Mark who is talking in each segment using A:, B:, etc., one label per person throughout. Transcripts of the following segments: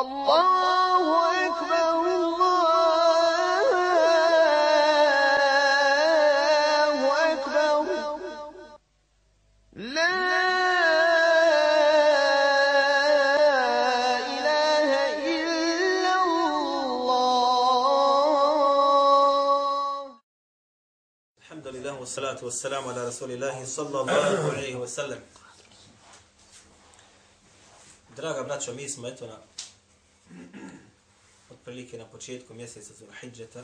A: الله أكبر الله أكبر لا إله إلا الله
B: الحمد لله والصلاة والسلام على رسول الله صلى الله عليه وسلم. Draga braćo, mi smo eto na otprilike na početku mjeseca Zulhidžeta.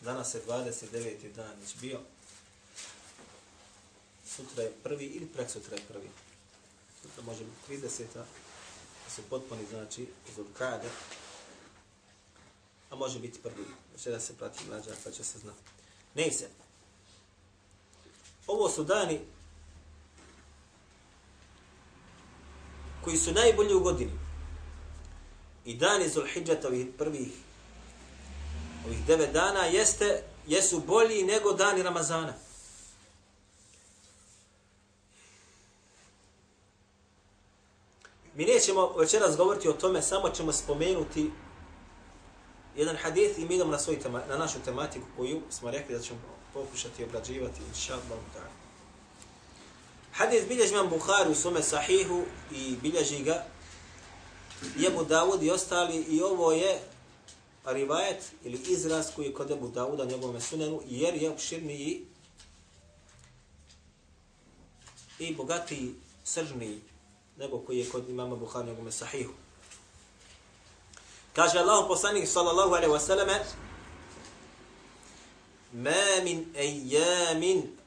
B: Danas je 29. dan već bio. Sutra je prvi ili prek sutra je prvi. Sutra može biti 30. Da su potpuni, znači, Zulkade. A može biti prvi. Znači da se prati mlađa, pa će se znati. Ne se. Ovo su dani koji su najbolji u godini. I dani Zulhidžeta ovih prvih ovih devet dana jeste, jesu bolji nego dani Ramazana. Mi nećemo večeras govoriti o tome, samo ćemo spomenuti jedan hadith i mi idemo na, svoju tema, na našu tematiku koju smo rekli da ćemo pokušati obrađivati, inša Allah. Hadis bilježi imam Bukhari u svome sahihu i bilježi ga Jebu Davud i ostali i ovo je rivajet ili izraz koji je kod Ebu Davuda njegovome sunenu jer je opširniji i bogatiji, sržniji nego koji je kod imama Bukhari njegovome sahihu. Kaže Allah poslanik sallallahu alaihi wasallam Ma min ejamin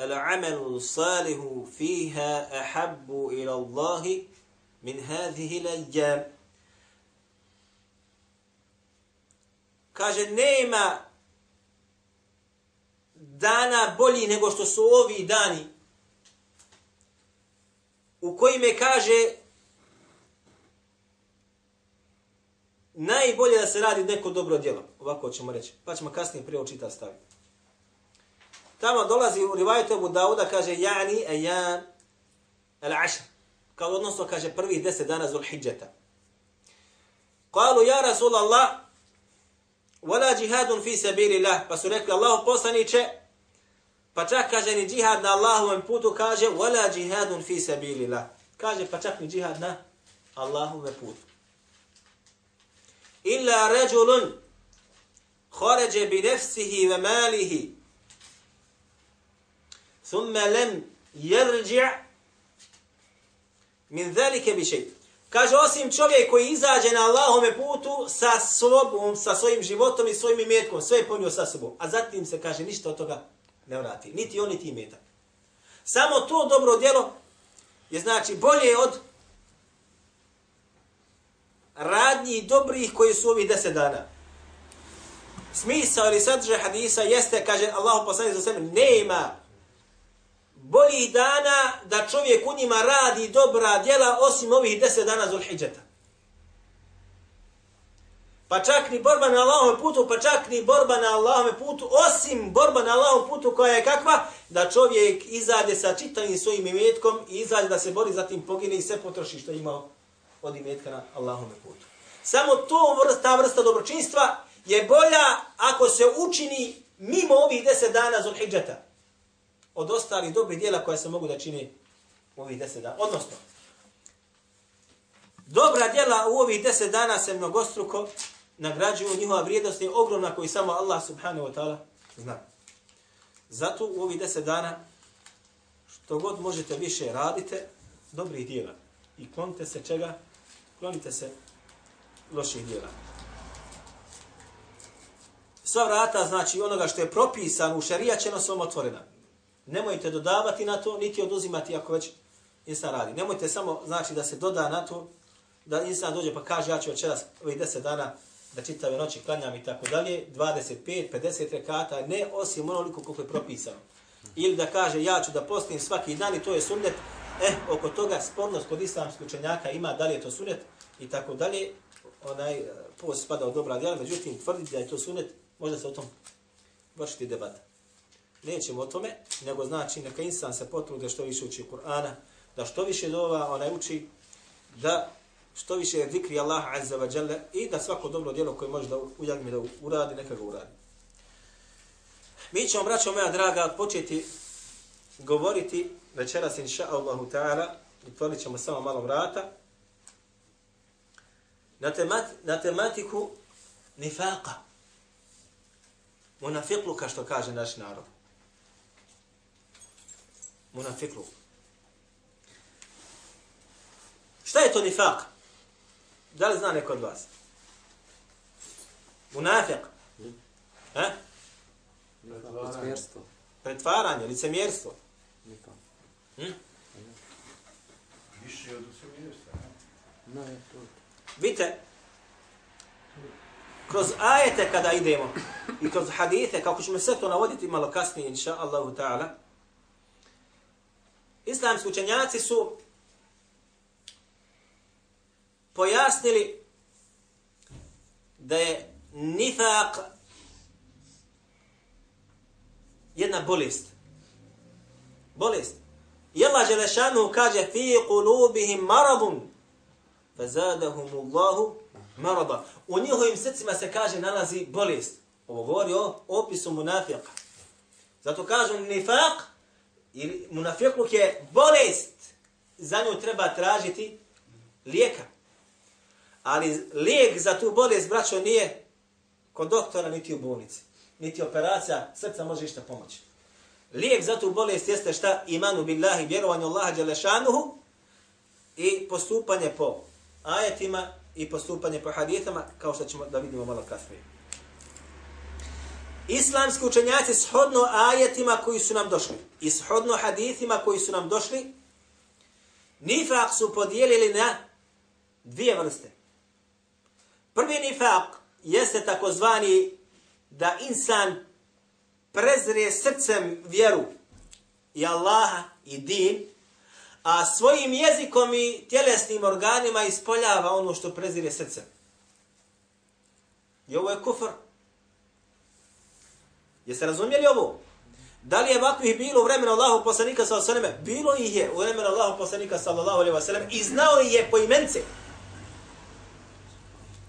B: العمل الصالح فيها أحب إلى الله من هذه الأيام kaže nema dana bolji nego što su ovi dani u kojime kaže najbolje da se radi neko dobro djelo. Ovako ćemo reći. Pa ćemo kasnije prije očita staviti. Tamo dolazi u rivajetu Abu Dauda, kaže, jani ajan al-ašr. Kao odnosno, kaže, prvih deset dana zul hijjeta. Kalu, ja Rasulallah, wala džihadun fi sabiri lah. Pa su rekli, Allahu poslaniće, pa čak kaže ni džihad na Allahovom putu, kaže, wala džihadun fi sabiri lah. Kaže, pa čak ni džihad na Allahovom putu. Illa ređulun, خرج بنفسه وماله ثم لم يرجع من ذلك بشيء Kaže, osim čovjek koji izađe na Allahome putu sa sobom, sa svojim životom i svojim imetkom, sve je ponio sa sobom. A zatim se kaže, ništa od toga ne vrati. Niti on, niti imetak. Samo to dobro djelo je znači bolje od radnji dobrih koji su ovih deset dana. Smisao ili sadržaj hadisa jeste, kaže Allah poslani za sebe, nema boljih dana da čovjek u njima radi dobra djela osim ovih deset dana Zulhidžeta. Pa čak ni borba na Allahom putu, pa čak ni borba na Allahom putu, osim borba na Allahom putu koja je kakva, da čovjek izađe sa čitavim svojim imetkom i izađe da se bori, zatim pogine i sve potroši što je imao od imetka na Allahom putu. Samo to vrsta, ta vrsta dobročinstva je bolja ako se učini mimo ovih deset dana Zulhidžeta od ostalih dobrih dijela koja se mogu da čini u ovih deset dana. Odnosno, dobra dijela u ovih deset dana se mnogostruko nagrađuju, njihova vrijednost je ogromna koju samo Allah subhanahu wa ta'ala zna. Zato u ovih deset dana što god možete više radite, dobrih dijela. I klonite se čega? Klonite se loših dijela. Sva vrata, znači onoga što je propisano u šarijaćeno, su vam otvorena. Nemojte dodavati na to, niti oduzimati ako već insan radi. Nemojte samo, znači, da se doda na to, da insan dođe pa kaže, ja ću večeras ovih deset dana da čitave noći klanjam i tako dalje, 25, 50 rekata, ne osim ono onoliko koliko je propisano. Ili da kaže, ja ću da postim svaki dan i to je sunnet, eh, oko toga spornost kod islamskih učenjaka ima, da li je to sunnet i tako dalje, onaj, eh, post spada u dobra djela, međutim, tvrditi da je to sunnet, možda se o tom vršiti debata nećemo o tome, nego znači neka insan se potrude što više uči Kur'ana, da što više dova onaj uči, da što više zikri Allah azza wa jalla i da svako dobro djelo koje može da ujagmi da uradi, neka ga uradi. Mi ćemo, braćo moja draga, početi govoriti večeras, inša Allahu ta'ala, i tvorit ćemo samo malo vrata, na, temat, na tematiku nifaka, Munafikluka, što kaže naš narod. Munafikluk. Šta je to nifaq? Da li zna neko od vas? Munafiq. Ha? Pretvaranje, licemjerstvo.
C: Nifak.
B: Hm?
D: Više od usamljenstva.
C: No, je to.
B: Vidite, kroz ajete kada idemo i kroz hadite, kako ćemo sve to navoditi malo kasnije, inša Allahu ta'ala, islamski učenjaci su pojasnili da je nifaq jedna bolest. Bolest. I Allah Želešanu kaže fi qulubihim maradun fazadahum Allahu marada. U njihovim srcima se kaže nalazi bolest. Ovo govori o opisu munafika. Zato kažu nifaq ili munafikluk je bolest. Za nju treba tražiti lijeka. Ali lijek za tu bolest, braćo, nije kod doktora, niti u bolnici. Niti operacija srca može išta pomoći. Lijek za tu bolest jeste šta? Imanu billahi, vjerovanju Allaha Đelešanuhu i postupanje po ajetima i postupanje po hadithama, kao što ćemo da vidimo malo kasnije. Islamski učenjaci shodno ajetima koji su nam došli i shodno hadithima koji su nam došli, nifak su podijelili na dvije vrste. Prvi nifak jeste takozvani da insan prezre srcem vjeru i Allaha i din, a svojim jezikom i tjelesnim organima ispoljava ono što prezire srcem. I ovo je kufr. Jeste razumjeli ovo? Da li je ovakvih bilo u vremenu Allahu poslanika sallallahu alejhi ve selleme? Bilo ih je u vremenu Allahu poslanika sallallahu alejhi ve sellem i znao ih je po imence.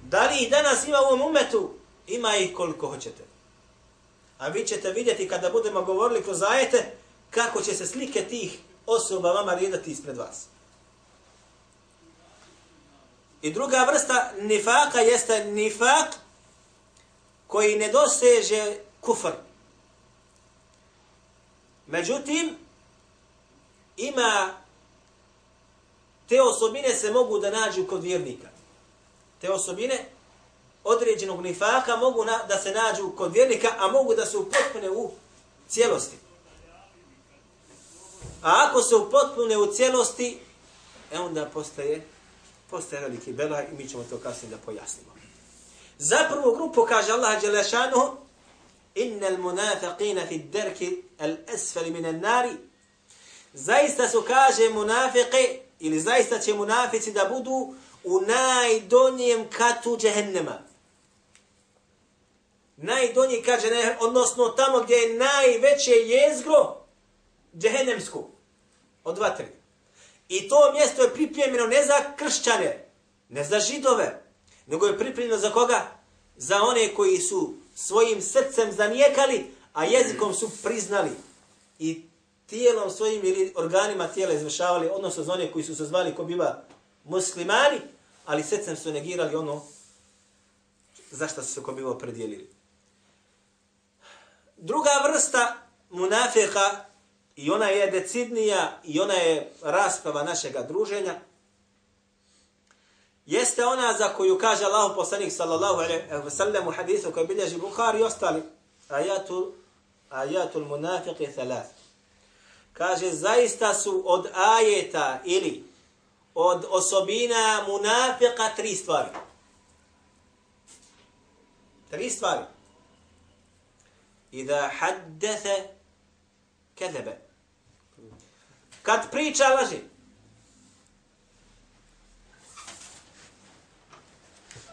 B: Da li ih danas ima u ovom umetu? Ima ih koliko hoćete. A vi ćete vidjeti kada budemo govorili kroz ajete kako će se slike tih osoba vama redati ispred vas. I druga vrsta nifaka jeste nifak koji ne doseže kufr. Međutim, ima te osobine se mogu da nađu kod vjernika. Te osobine određenog nifaka mogu na, da se nađu kod vjernika, a mogu da se upotpune u cijelosti. A ako se upotpune u cijelosti, e onda postaje, postaje veliki bela i mi ćemo to kasnije da pojasnimo. Za prvu grupu kaže Allah Đelešanu, innal munafiqina fi derki al asfali minan nari, zaista su kaže munafiqi, ili zaista će munafici da budu u najdonjem katu džehennema. Najdonji kaže, ne, odnosno tamo gdje je najveće jezgro džehennemsko od vatre. I to mjesto je pripremljeno ne za kršćane, ne za židove, nego je pripremljeno za koga? Za one koji su svojim srcem zanijekali, a jezikom su priznali i tijelom svojim ili organima tijela izvršavali, odnosno za one koji su se zvali ko biva muslimani, ali srcem su negirali ono zašto su se ko biva predijelili. Druga vrsta munafika i ona je decidnija i ona je rasprava našega druženja, jeste ona za koju kaže Allahu poslanik sallallahu alejhi ve sellem u hadisu koji bilježi Buhari i ostali ajatu, ajatul munafiqi thalath. Kaže, zaista su od ajeta ili od osobina munafika tri stvari. Tri stvari. Ida haddese kezebe. Kad priča laži.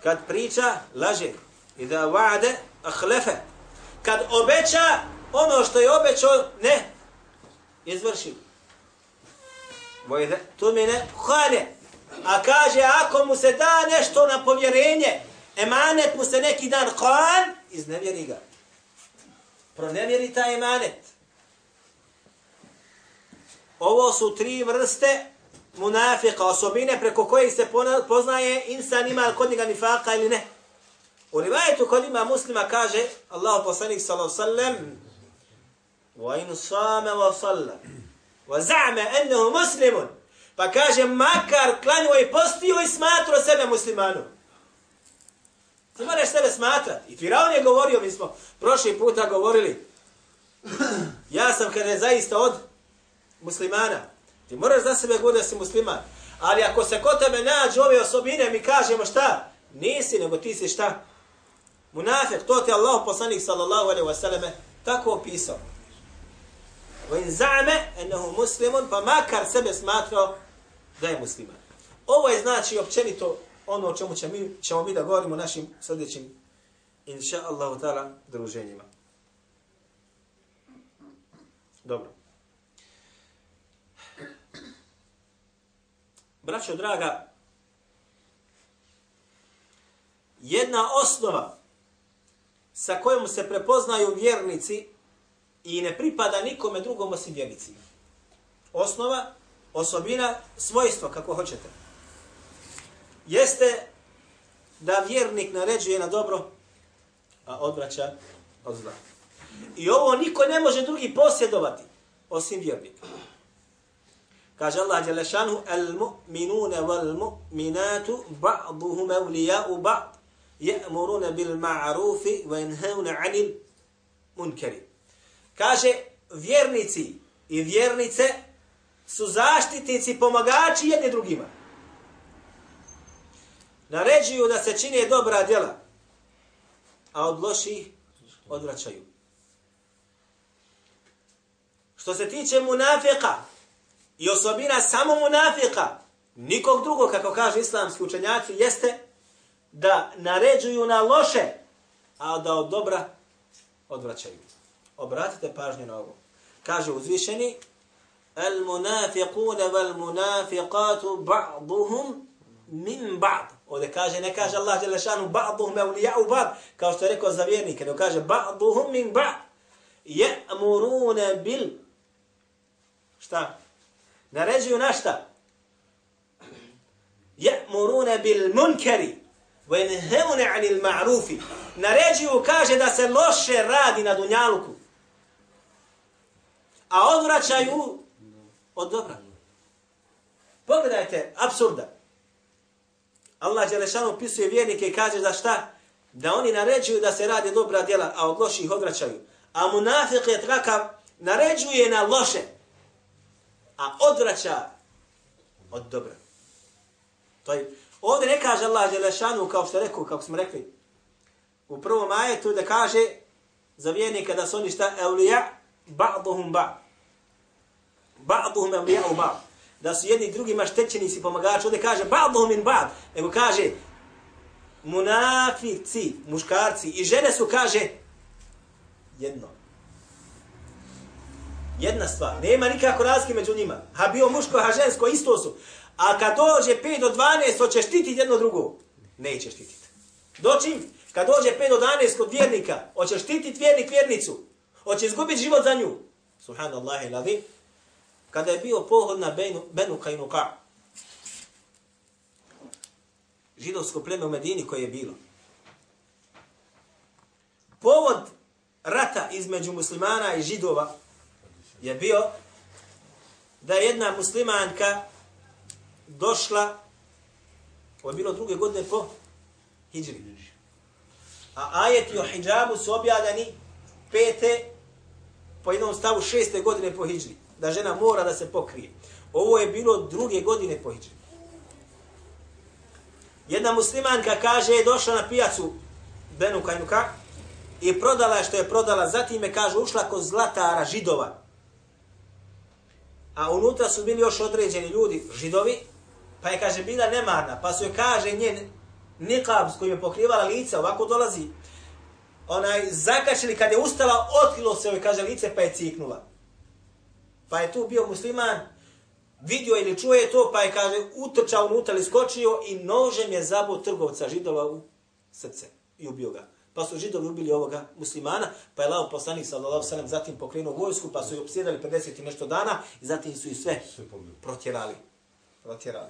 B: Kad priča laži. Ida va'ade ahlefe. Kad obeća ono što je obećao, ne, izvrši. Vojde, tu mene hane. A kaže, ako mu se da nešto na povjerenje, emanet mu se neki dan kan, iznevjeri ga. Pronevjeri taj emanet. Ovo su tri vrste munafika, osobine preko kojih se poznaje insan ima kod njega nifaka ili ne. U rivajetu kod ima muslima kaže Allah poslanik sallallahu sallam wa in sama wa salla wa za'ma annahu muslimun pa kaže makar klanio i postio i smatrao sebe muslimanom. Ti moraš sebe smatrati. I Firaun je govorio, mi smo prošli puta govorili, ja sam kada je zaista od muslimana. Ti moraš za sebe govoriti da si musliman. Ali ako se kod tebe nađu ove osobine, mi kažemo šta? Nisi, nego ti si šta? Munafik, to ti Allah poslanik sallallahu alaihi wa sallame tako opisao. Wa in za'me ennehu muslimun, pa makar sebe smatrao da je musliman. Ovo je znači općenito ono o čemu ćemo mi, ćemo mi da govorimo našim sljedećim inša Allahu ta'ala druženjima. Dobro. Braćo draga, jedna osnova sa kojom se prepoznaju vjernici i ne pripada nikome drugom osim vjernicima. Osnova, osobina, svojstvo, kako hoćete. Jeste da vjernik naređuje na dobro, a odvraća od zla. I ovo niko ne može drugi posjedovati, osim vjernika. Kaže Allah Đelešanu, al-mu'minune wal-mu'minatu ba'duhum evlija'u ba'd, je'murune bil ma'rufi wa inhaune anil munkeri. Kaže, vjernici i vjernice su zaštitnici, pomagači jedni drugima. Naređuju da se čine dobra djela, a od loših odvraćaju. Što se tiče munafika i osobina samo munafika, nikog drugog, kako kaže islamski učenjaci, jeste da naređuju na loše, a da od dobra odvraćaju. Obratite pažnju na ovo. Kaže uzvišeni, el munafiqune vel munafiqatu ba'duhum min ba'd. Ovdje kaže, ne kaže Allah Đelešanu ba'duhum evlija'u ba'd, kao što je rekao za vjernike, nego kaže ba'duhum min ba'd. Je'murune bil. Šta? Naređuju na šta? Ja'muruna bil munkari wa yanhauna 'anil ma'ruf. Naređuju kaže da se loše radi na dunjaluku. A odvraćaju od dobra. Pogledajte, apsurda. Allah Đelešan opisuje vjernike i kaže da šta? Da oni naređuju da se radi dobra djela, a od loših odvraćaju. A munafik je takav, naređuje na loše a odvraća od dobra. To je Ovdje ne kaže Allah Đelešanu, kao što rekao, kako smo rekli, u prvom ajetu da kaže za vjernika da su oni šta evlija, ba'duhum ba. Ba'duhum evlija u ba'd Da su jedni drugima štećenici pomagači. Ovdje kaže ba'duhum in ba'd Nego kaže munafici, muškarci i žene su, kaže, jedno. Jedna stvar. Nema nikako razlike među njima. Ha bio muško, ha žensko, isto su. A kad dođe 5 do 12, hoće štititi jedno drugo? Neće štititi. Doći, kad dođe 5 do 12 kod vjernika, hoće štititi vjernik vjernicu? Hoće izgubiti život za nju? Subhanallah i lavi. Kada je bio pohod na Benu, Benu Kajnuka, židovsko pleme u Medini koje je bilo. Povod rata između muslimana i židova je bio da je jedna muslimanka došla, ovo je bilo druge godine po hijri. A ajeti o hijabu su objavljani pete, po jednom stavu šeste godine po hijri. Da žena mora da se pokrije. Ovo je bilo druge godine po hijri. Jedna muslimanka kaže, je došla na pijacu Benu Kajnuka i prodala je što je prodala. Zatim je, kaže, ušla kod zlatara židova. A unutra su bili još određeni ljudi, židovi, Pa je, kaže, bila nemarna, pa su joj, kaže, njen nikab s kojim je pokrivala lice, ovako dolazi, onaj, zakačili, kad je ustala, otkrilo se joj, kaže, lice, pa je ciknula. Pa je tu bio musliman, vidio ili čuje to, pa je, kaže, utrčao unutra ili skočio i nožem je zabuo trgovca židova u srce i ubio ga. Pa su židovi ubili ovoga muslimana, pa je lao poslanik sallallahu sallam zatim pokrenuo vojsku, pa su ju opsjedali 50 i nešto dana i zatim su ih sve protjerali. Protjerali.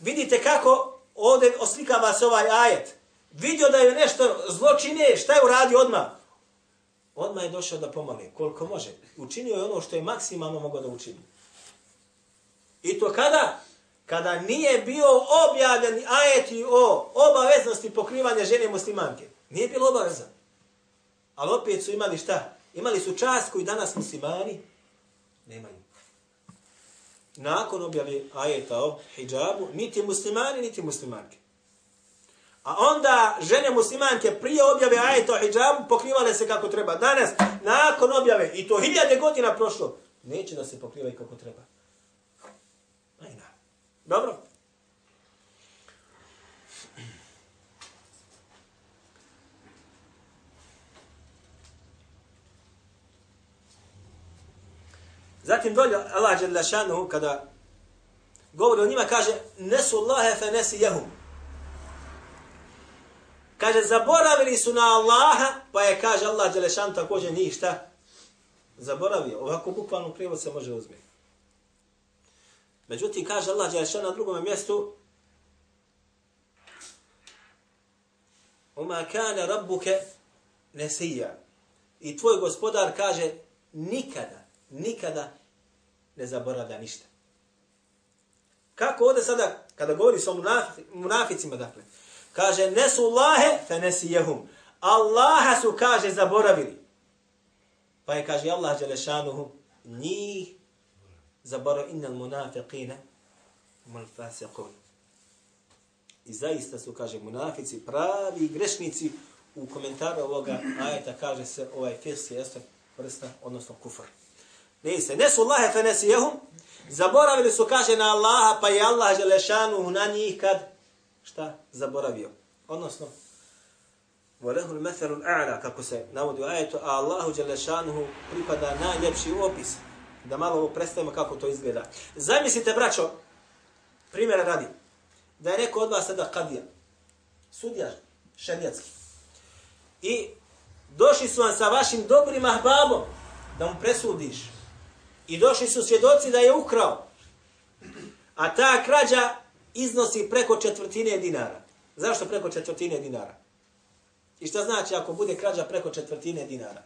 B: Vidite kako ovdje oslikava se ovaj ajet. Vidio da je nešto zločine, šta je uradio odmah? Odmah je došao da pomogne, koliko može. Učinio je ono što je maksimalno mogao da učini. I to kada? Kada nije bio objavljen ajeti o obaveznosti pokrivanja žene muslimanke. Nije bilo obavezan. Ali opet su imali šta? Imali su čast koju danas muslimani nemaju. Nakon objave ajeta o hijabu, niti muslimani, niti muslimanke. A onda žene muslimanke prije objave ajeta o hijabu pokrivale se kako treba. Danas, nakon objave, i to hiljade godina prošlo, neće da se pokrivaju kako treba. Dobro? Zatim dolje Allah Jalla šanuhu kada govori o njima kaže nesu Allahe fe nesi jehum. Kaže zaboravili su na Allaha pa je kaže Allah Jalla šanuhu također njih šta? Zaboravio. Ovako bukvalno prijevod se može uzmeti. Međutim, kaže Allah Đelešan na drugom mjestu Uma kane rabbuke nesija. I tvoj gospodar kaže nikada nikada ne zaboravlja ništa. Kako ovdje sada, kada govori sa munaficima, dakle, kaže, nesu Allahe, fe nesijehum. Allaha su, kaže, zaboravili. Pa je, kaže, Allah Đelešanuhu, njih zaborav innal munafiqina mul fasiqun. I zaista su, kaže, munafici, pravi grešnici, u komentaru ovoga ajeta kaže se ovaj fis jeste vrsta, odnosno kufr. Ne se, ne su Allahe fe nesijehum, zaboravili su, kaže na Allaha, pa je Allah želešanu na njih kad, šta, zaboravio. Odnosno, Volehu l-methalu l-a'la, kako se navodi u ajetu, a Allahu Đelešanuhu pripada najljepši opis. Da malo ovo predstavimo kako to izgleda. Zamislite, braćo, primjera radi, da je neko od vas sada kadija, sudija, šerijatski, i došli su vam sa vašim dobrim ahbabom da mu presudiš, I došli su svjedoci da je ukrao. A ta krađa iznosi preko četvrtine dinara. Zašto preko četvrtine dinara? I šta znači ako bude krađa preko četvrtine dinara?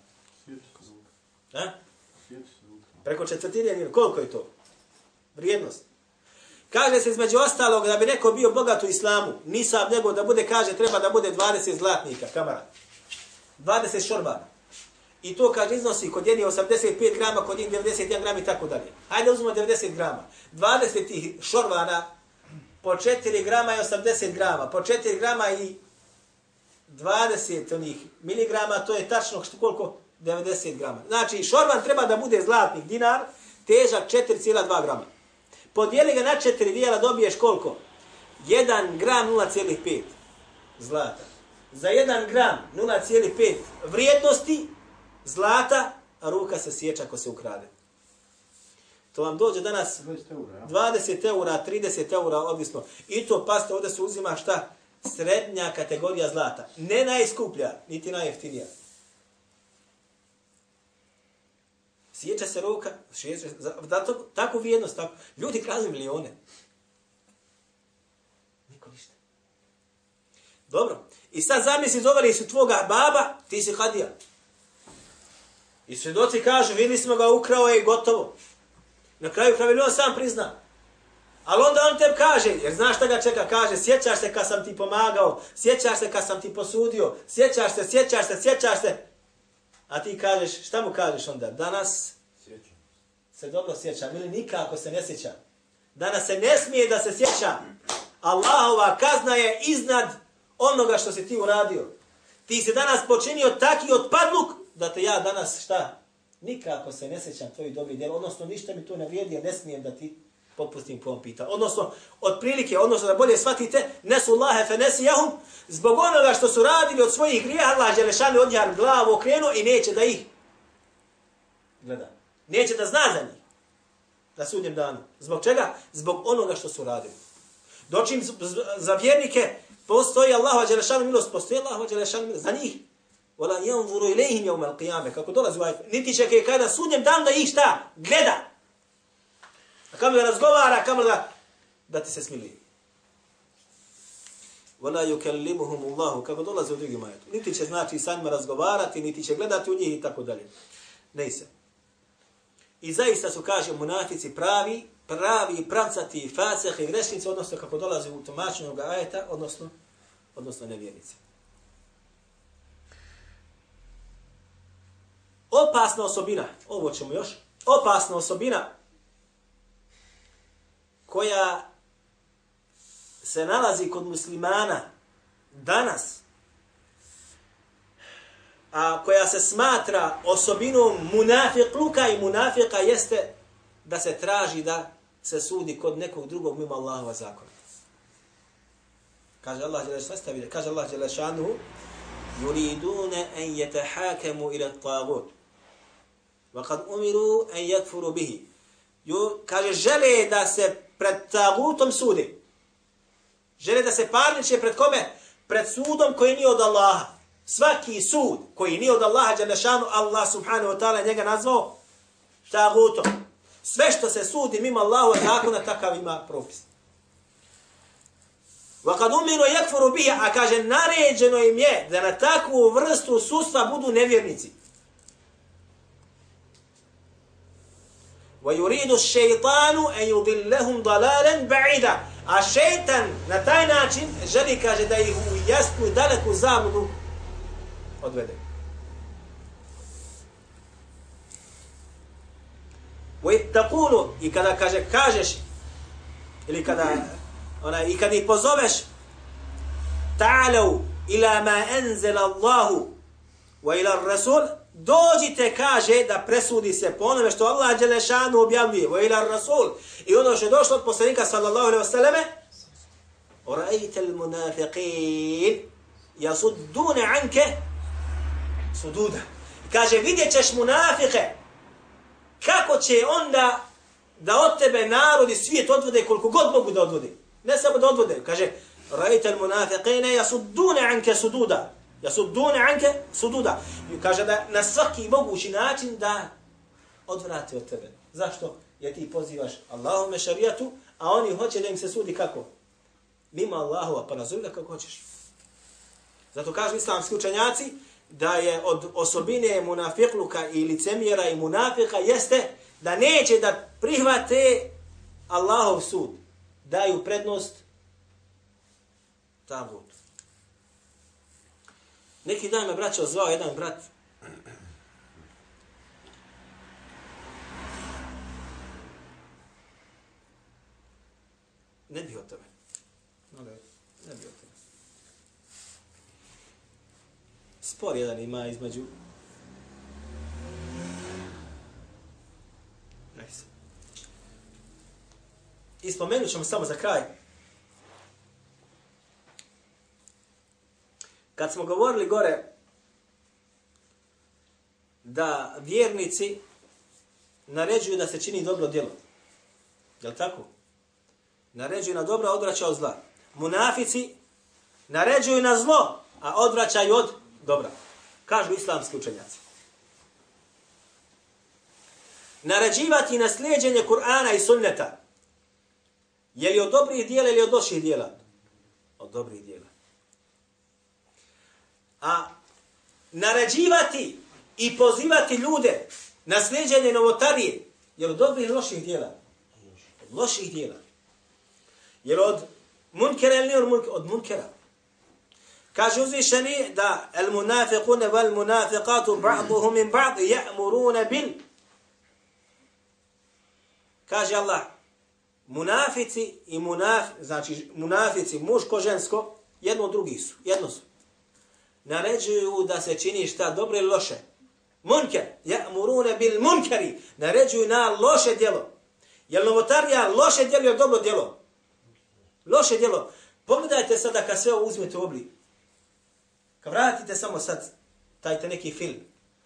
B: Ha? Preko četvrtine dinara. Koliko je to? Vrijednost. Kaže se između ostalog da bi neko bio bogat u islamu, nisam nego da bude, kaže, treba da bude 20 zlatnika, kamara. 20 šorbana. I to kaže iznosi kod jednih 85 grama, kod njih 91 grama i tako dalje. Hajde uzmemo 90 grama. 20 tih šorvana po 4 grama i 80 grama. Po 4 grama i 20 onih miligrama, to je tačno što koliko? 90 grama. Znači, šorvan treba da bude zlatnik dinar, težak 4,2 grama. Podijeli ga na 4 dijela, dobiješ koliko? 1 gram 0,5 zlata. Za 1 gram 0,5 vrijednosti zlata, a ruka se sjeća ako se ukrade. To vam dođe danas 20 eura, 30 eura, odvisno. I to, paste, ovdje se uzima šta? Srednja kategorija zlata. Ne najskuplja, niti najjeftinija. Sjeća se roka, sjeća, zato, tako vrijednost, tako. Ljudi krali milione. Niko ništa. Dobro. I sad zamisli, doveli su tvoga baba, ti si hadija. I svjedoci kažu, vidi smo ga ukrao i gotovo. Na kraju kraju on sam prizna. Ali onda on te kaže, jer znaš šta ga čeka, kaže, sjećaš se kad sam ti pomagao, sjećaš se kad sam ti posudio, sjećaš se, sjećaš se, sjećaš se. A ti kažeš, šta mu kažeš onda? Danas sjećam. se dobro sjećam ili nikako se ne sjećam. Danas se ne smije da se sjeća. Allahova kazna je iznad onoga što si ti uradio. Ti se danas počinio taki otpadluk da te ja danas šta? Nikako se ne sećam tvojih dobrih djela, odnosno ništa mi to ne vrijedi, jer ne smijem da ti popustim po ovom pitanju. Odnosno, otprilike, odnosno da bolje shvatite, nesu Allahe fe nesi jahum, zbog onoga što su radili od svojih grijeha, Allah šali, od njih glavu okrenu i neće da ih gleda. Neće da zna za njih. na sudnjem danu. Zbog čega? Zbog onoga što su radili. Dočim za vjernike postoji Allahova Đelešanu milost, postoji Allahova Đelešanu milost za njih. Wala vuru ilayhim yawm al-qiyamah. Kako dolazi u. Niti će kada sudnjem dan da ih šta? Gleda. A kamo da razgovara, kamo da, da ti se smili. Vala yukallimuhum Allahu. Kako dolaze u drugim ajetu. Niti će znači sa njima razgovarati, niti će gledati u njih i tako dalje. Ne se. I zaista su, kaže, munafici pravi, pravi, pravcati, faseh i grešnici, odnosno kako dolaze u tumačenju ajeta, odnosno, odnosno nevjernici. Opasna osobina, ovo ćemo još, opasna osobina koja se nalazi kod muslimana danas, a koja se smatra osobinom munafiqluka i munafika jeste da se traži da se sudi kod nekog drugog mimo Allahova zakona. Kaže Allah dželle šanuhu, kaže Allah dželle šanuhu, yuriduna an yatahakamu ila at-taghut. Wa kad umiru an yakfuru bihi. Ju, kaže, žele da se pred tagutom sude. Žele da se parniče pred kome? Pred sudom koji nije od Allaha. Svaki sud koji nije od Allaha, Đalešanu, Allah subhanahu wa ta'ala njega nazvao tagutom. Sve što se sudi mimo Allahu zakona, takav ima propis. Wa kad umiru yakfuru biha, a kaže, naređeno im je da na takvu vrstu sudstva budu nevjernici. ويريد الشيطان أن يضلهم ضلالا بعيدا a šeitan na taj način želi, kaže, da ih u jasnu i daleku zabudu odvede. وَيَتَّقُولُ I kada kaže, kažeš, ili kada, ona, i kada ih pozoveš, ta'alu ila ma enzela Allahu wa ila rasul dođite, kaže, da presudi se po onome što Allah Đelešanu objavljuje, vo ilar rasul, i ono što je došlo od poslanika, sallallahu alaihi wasallame, Ra'ite l-munafiqin jasudune anke sududa. Kaže, vidjet ćeš munafike kako će onda da od tebe narodi svijet odvode koliko god mogu da odvode. Ne samo da odvode. Kaže, ra'ite l-munafiqin jasudune anke sududa. Jasudune anke sududa. I kaže da na svaki mogući način da odvrate od tebe. Zašto? Jer ti pozivaš Allahume šarijatu, a oni hoće da im se sudi kako? Mimo Allahova, pa nazove da kako hoćeš. Zato kažu islamski učenjaci, da je od osobine munafikluka i licemjera i munafika jeste da neće da prihvate Allahov sud. Daju prednost tagutu. Neki dan me braćo zvao jedan brat. Ne bi o tome. Ne bi o tome. spor jedan ima između Nice. I spomenut ćemo samo za kraj. Kad smo govorili gore da vjernici naređuju da se čini dobro djelo. Je li tako? Naređuju na dobro, a odvraćaju od zla. Munafici naređuju na zlo, a odvraćaju od dobra. Kažu islamski učenjaci. Naređivati na slijedjenje Kur'ana i sunneta. Je li od dobrih dijela ili od loših dijela? Od dobrih dijela. A naređivati i pozivati ljude na slijedjenje novotarije, jer od dobrih ili loših dijela? Od loših dijela. jer od munkera ili nije od munkera? Kaže uzvišeni da el munafiqune val munafiqatu ba'duhu min ba'd ya'muruna bil Kaže Allah munafici i munaf znači munafici muško žensko jedno od drugih su jedno su naređuju da se čini šta dobro ili loše munker ya'muruna bil munkari naređuju na loše djelo Jel novotarija loše djelo ili dobro djelo? Loše djelo. Pogledajte sada kad sve uzmete u oblik. Kad vratite samo sad taj te neki film.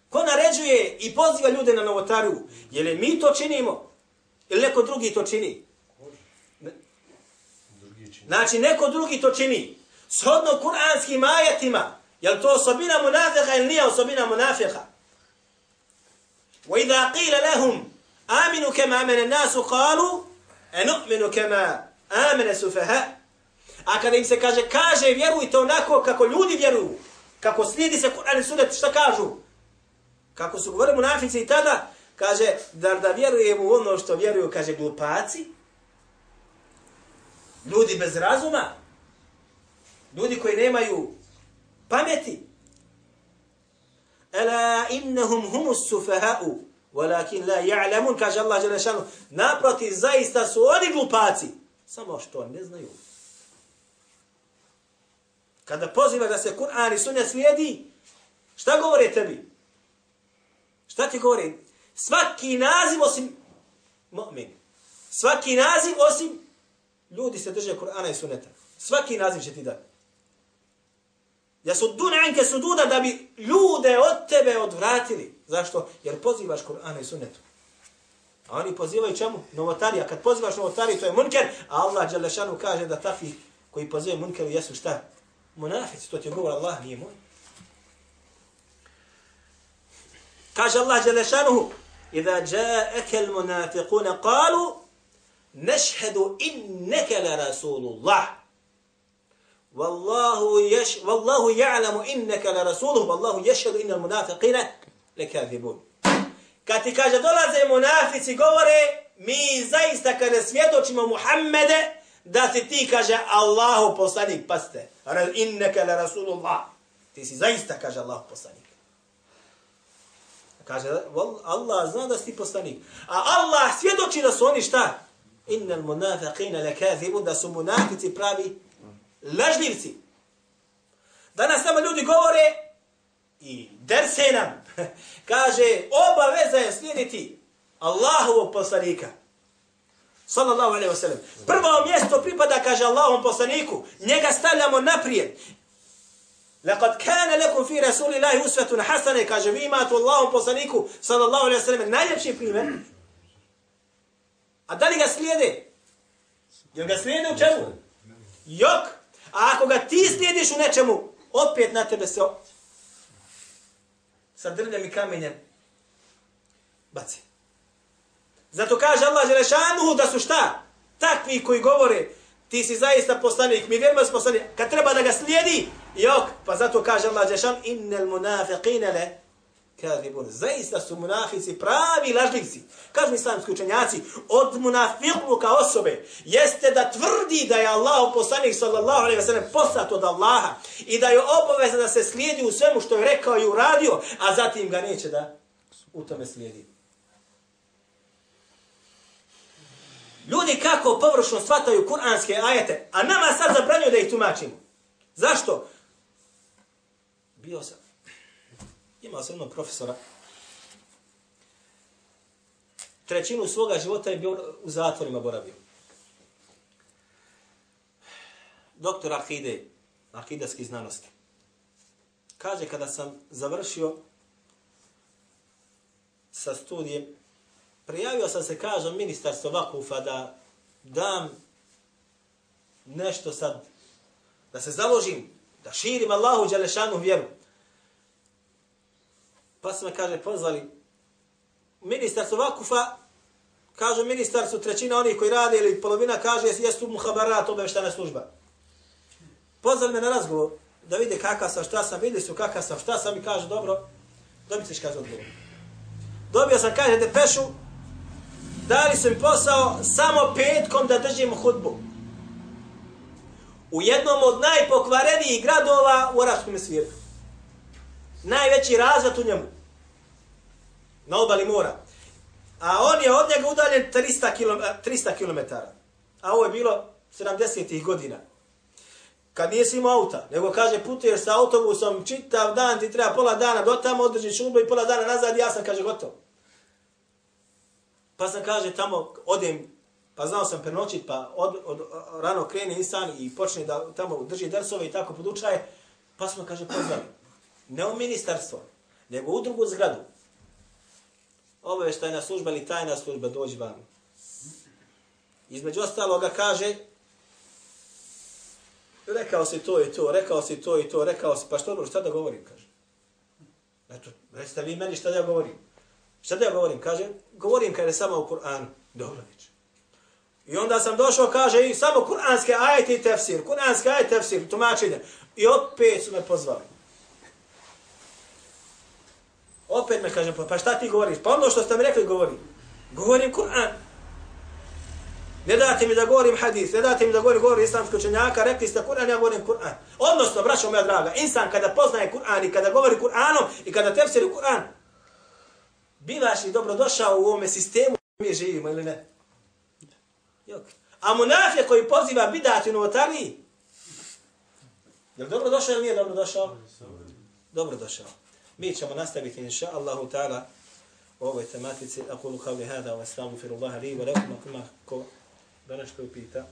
B: Ko naređuje i poziva ljude na novotariju? Je li mi to činimo? Ili neko drugi to čini?
D: Drugi čini.
B: Znači, neko drugi to čini. Shodno kuranskim ajetima. Je li to osobina munafika ili nije osobina munafika? وَإِذَا قِيلَ لَهُمْ آمِنُوا كَمَا آمَنَ النَّاسُ قَالُوا أَنُؤْمِنُ كَمَا آمَنَ سُفَهَا A kada im se kaže, kaže, vjerujte onako kako ljudi vjeruju, kako slijedi se Kur'an i Sunnet, šta kažu? Kako su govorili munafici i tada, kaže, da, da vjerujemo u ono što vjeruju, kaže, glupaci, ljudi bez razuma, ljudi koji nemaju pameti. Ela innahum humus sufaha'u, walakin la ja'lamun, kaže Allah Đelešanu, naproti, zaista su oni glupaci, samo što ne znaju. Kada poziva da se Kur'an i Sunna slijedi, šta govore tebi? Šta ti govori? Svaki naziv osim mu'min. Svaki naziv osim ljudi se drže Kur'ana i Sunneta. Svaki naziv će ti dati. Ja su anke sududa da bi ljude od tebe odvratili. Zašto? Jer pozivaš Kur'ana i Sunnetu. A oni pozivaju čemu? Novotarija. Kad pozivaš novotariju, to je munker, a Allah Đalešanu kaže da takvi koji pozivaju munkeru jesu šta? Munafici. To ti govor Allah nije moj. Kaže Allah Đelešanuhu, Iza jaeke al munafiquna qalu, nešhedu inneke la Rasulullah. Wallahu yash wallahu ya'lamu innaka la rasuluhu wallahu yashhadu innal munafiqina lakathibun. Kad ti kaže dolaze munafici govore mi zaista kada svjedočimo Muhammede da si ti kaže Allahu poslanik paste innaka la rasulullah. Ti si zaista kaže Allahu poslanik. Kaže Allah zna da si poslanik. A Allah svjedoči da su oni šta? Innal munafiqina lakathibun da su munafici pravi lažljivci. Danas nama ljudi govore i derse nam. Kaže, obaveza je slijediti Allahovog poslanika. Sallallahu alaihi wa sallam. Prvo mjesto pripada, kaže Allahom poslaniku. Njega stavljamo naprijed. Laqad kana lakum fi rasulillahi uswatun hasana kaže vi imate Allahom poslaniku sallallahu alejhi ve sellem najljepši primjer. A da li ga slijede? Jel ga slijede u čemu? Jok. A ako ga ti slijediš u nečemu, opet na tebe se sa drljem i kamenjem baci. Zato kaže Allah Želešanuhu da su šta? Takvi koji govore, ti si zaista poslanik, mi vjerujemo da poslanik, kad treba da ga slijedi, jok, pa zato kaže Allah Želešan, innel munafiqine le kadibun. Zaista su munafici pravi lažljivci. Kažu islamski učenjaci, od munafikluka osobe jeste da tvrdi da je Allah poslanik sallallahu alaihi wa sallam poslat od Allaha i da je obaveza da se slijedi u svemu što je rekao i uradio, a zatim ga neće da u tome slijedi. Ljudi kako površno shvataju kuranske ajete, a nama sad zabranjuju da ih tumačimo. Zašto? Bio sam Imao sam jednog profesora. Trećinu svoga života je bio u zatvorima boravio. Doktor Akide, Akidaski znanosti. Kaže, kada sam završio sa studijem, prijavio sam se, kažem, ministarstvo Vakufa da dam nešto sad, da se založim, da širim Allahu Đalešanu vjeru. Pa su me, kaže, pozvali ministarstvo Vakufa, kaže ministar su trećina onih koji rade ili polovina kaže jesu muhabarat obeštana služba. Pozvali me na razgovor da vide kakav sam, šta sam, vidi su kakav sam, šta sam i kaže dobro, dobit ćeš kaže odgovor. Dobio sam, kaže, depešu, dali su mi posao samo petkom da držimo hudbu. U jednom od najpokvarenijih gradova u arabskom svijetu. Najveći razvat u njemu na obali mora. A on je od njega udaljen 300 km. 300 km. A ovo je bilo 70-ih godina. Kad nije imao auta, nego kaže putuješ sa autobusom, čitav dan ti treba pola dana do tamo, održiš šubu i pola dana nazad, ja sam kaže gotov. Pa sam kaže tamo odem, pa znao sam prenoćit, pa od, od, od, rano krene insan i počne da tamo drži drsove i tako podučaje, pa smo kaže pozvali. Ne u ministarstvo, nego u drugu zgradu obaveštajna služba ili tajna služba dođi vam. Između ostaloga kaže, rekao si to i to, rekao si to i to, rekao si, pa što dobro, šta da govorim, kaže. Eto, recite vi meni šta da ja govorim. Šta da ja govorim, kaže, govorim kada je samo u Kur'anu. Dobro, viče. I onda sam došao, kaže, i samo kur'anske ajete i tefsir, kur'anske ajete i tefsir, tumačenje. I opet su me pozvali. Opet me kažem, pa, pa šta ti govoriš? Pa ono što ste mi rekli govorim. Govorim Kur'an. Ne date mi da govorim hadis, ne date mi da govorim govor islamskog učenjaka, rekli ste Kur'an, ja govorim Kur'an. Odnosno, braćo moja draga, insan kada poznaje Kur'an i kada govori Kur'anom i kada tefsiri Kur'an, bivaš li dobrodošao u ovome sistemu mi živimo ili ne? Jok. A munafija koji poziva bidati u novotariji, je li dobrodošao ili nije dobrodošao? Dobrodošao. Mi ćemo nastaviti, inša Allahu ta'ala, u ovoj tematici. Akulu kao hada, wa astaghfirullaha li, wa lakum, ako ko da nešto upita.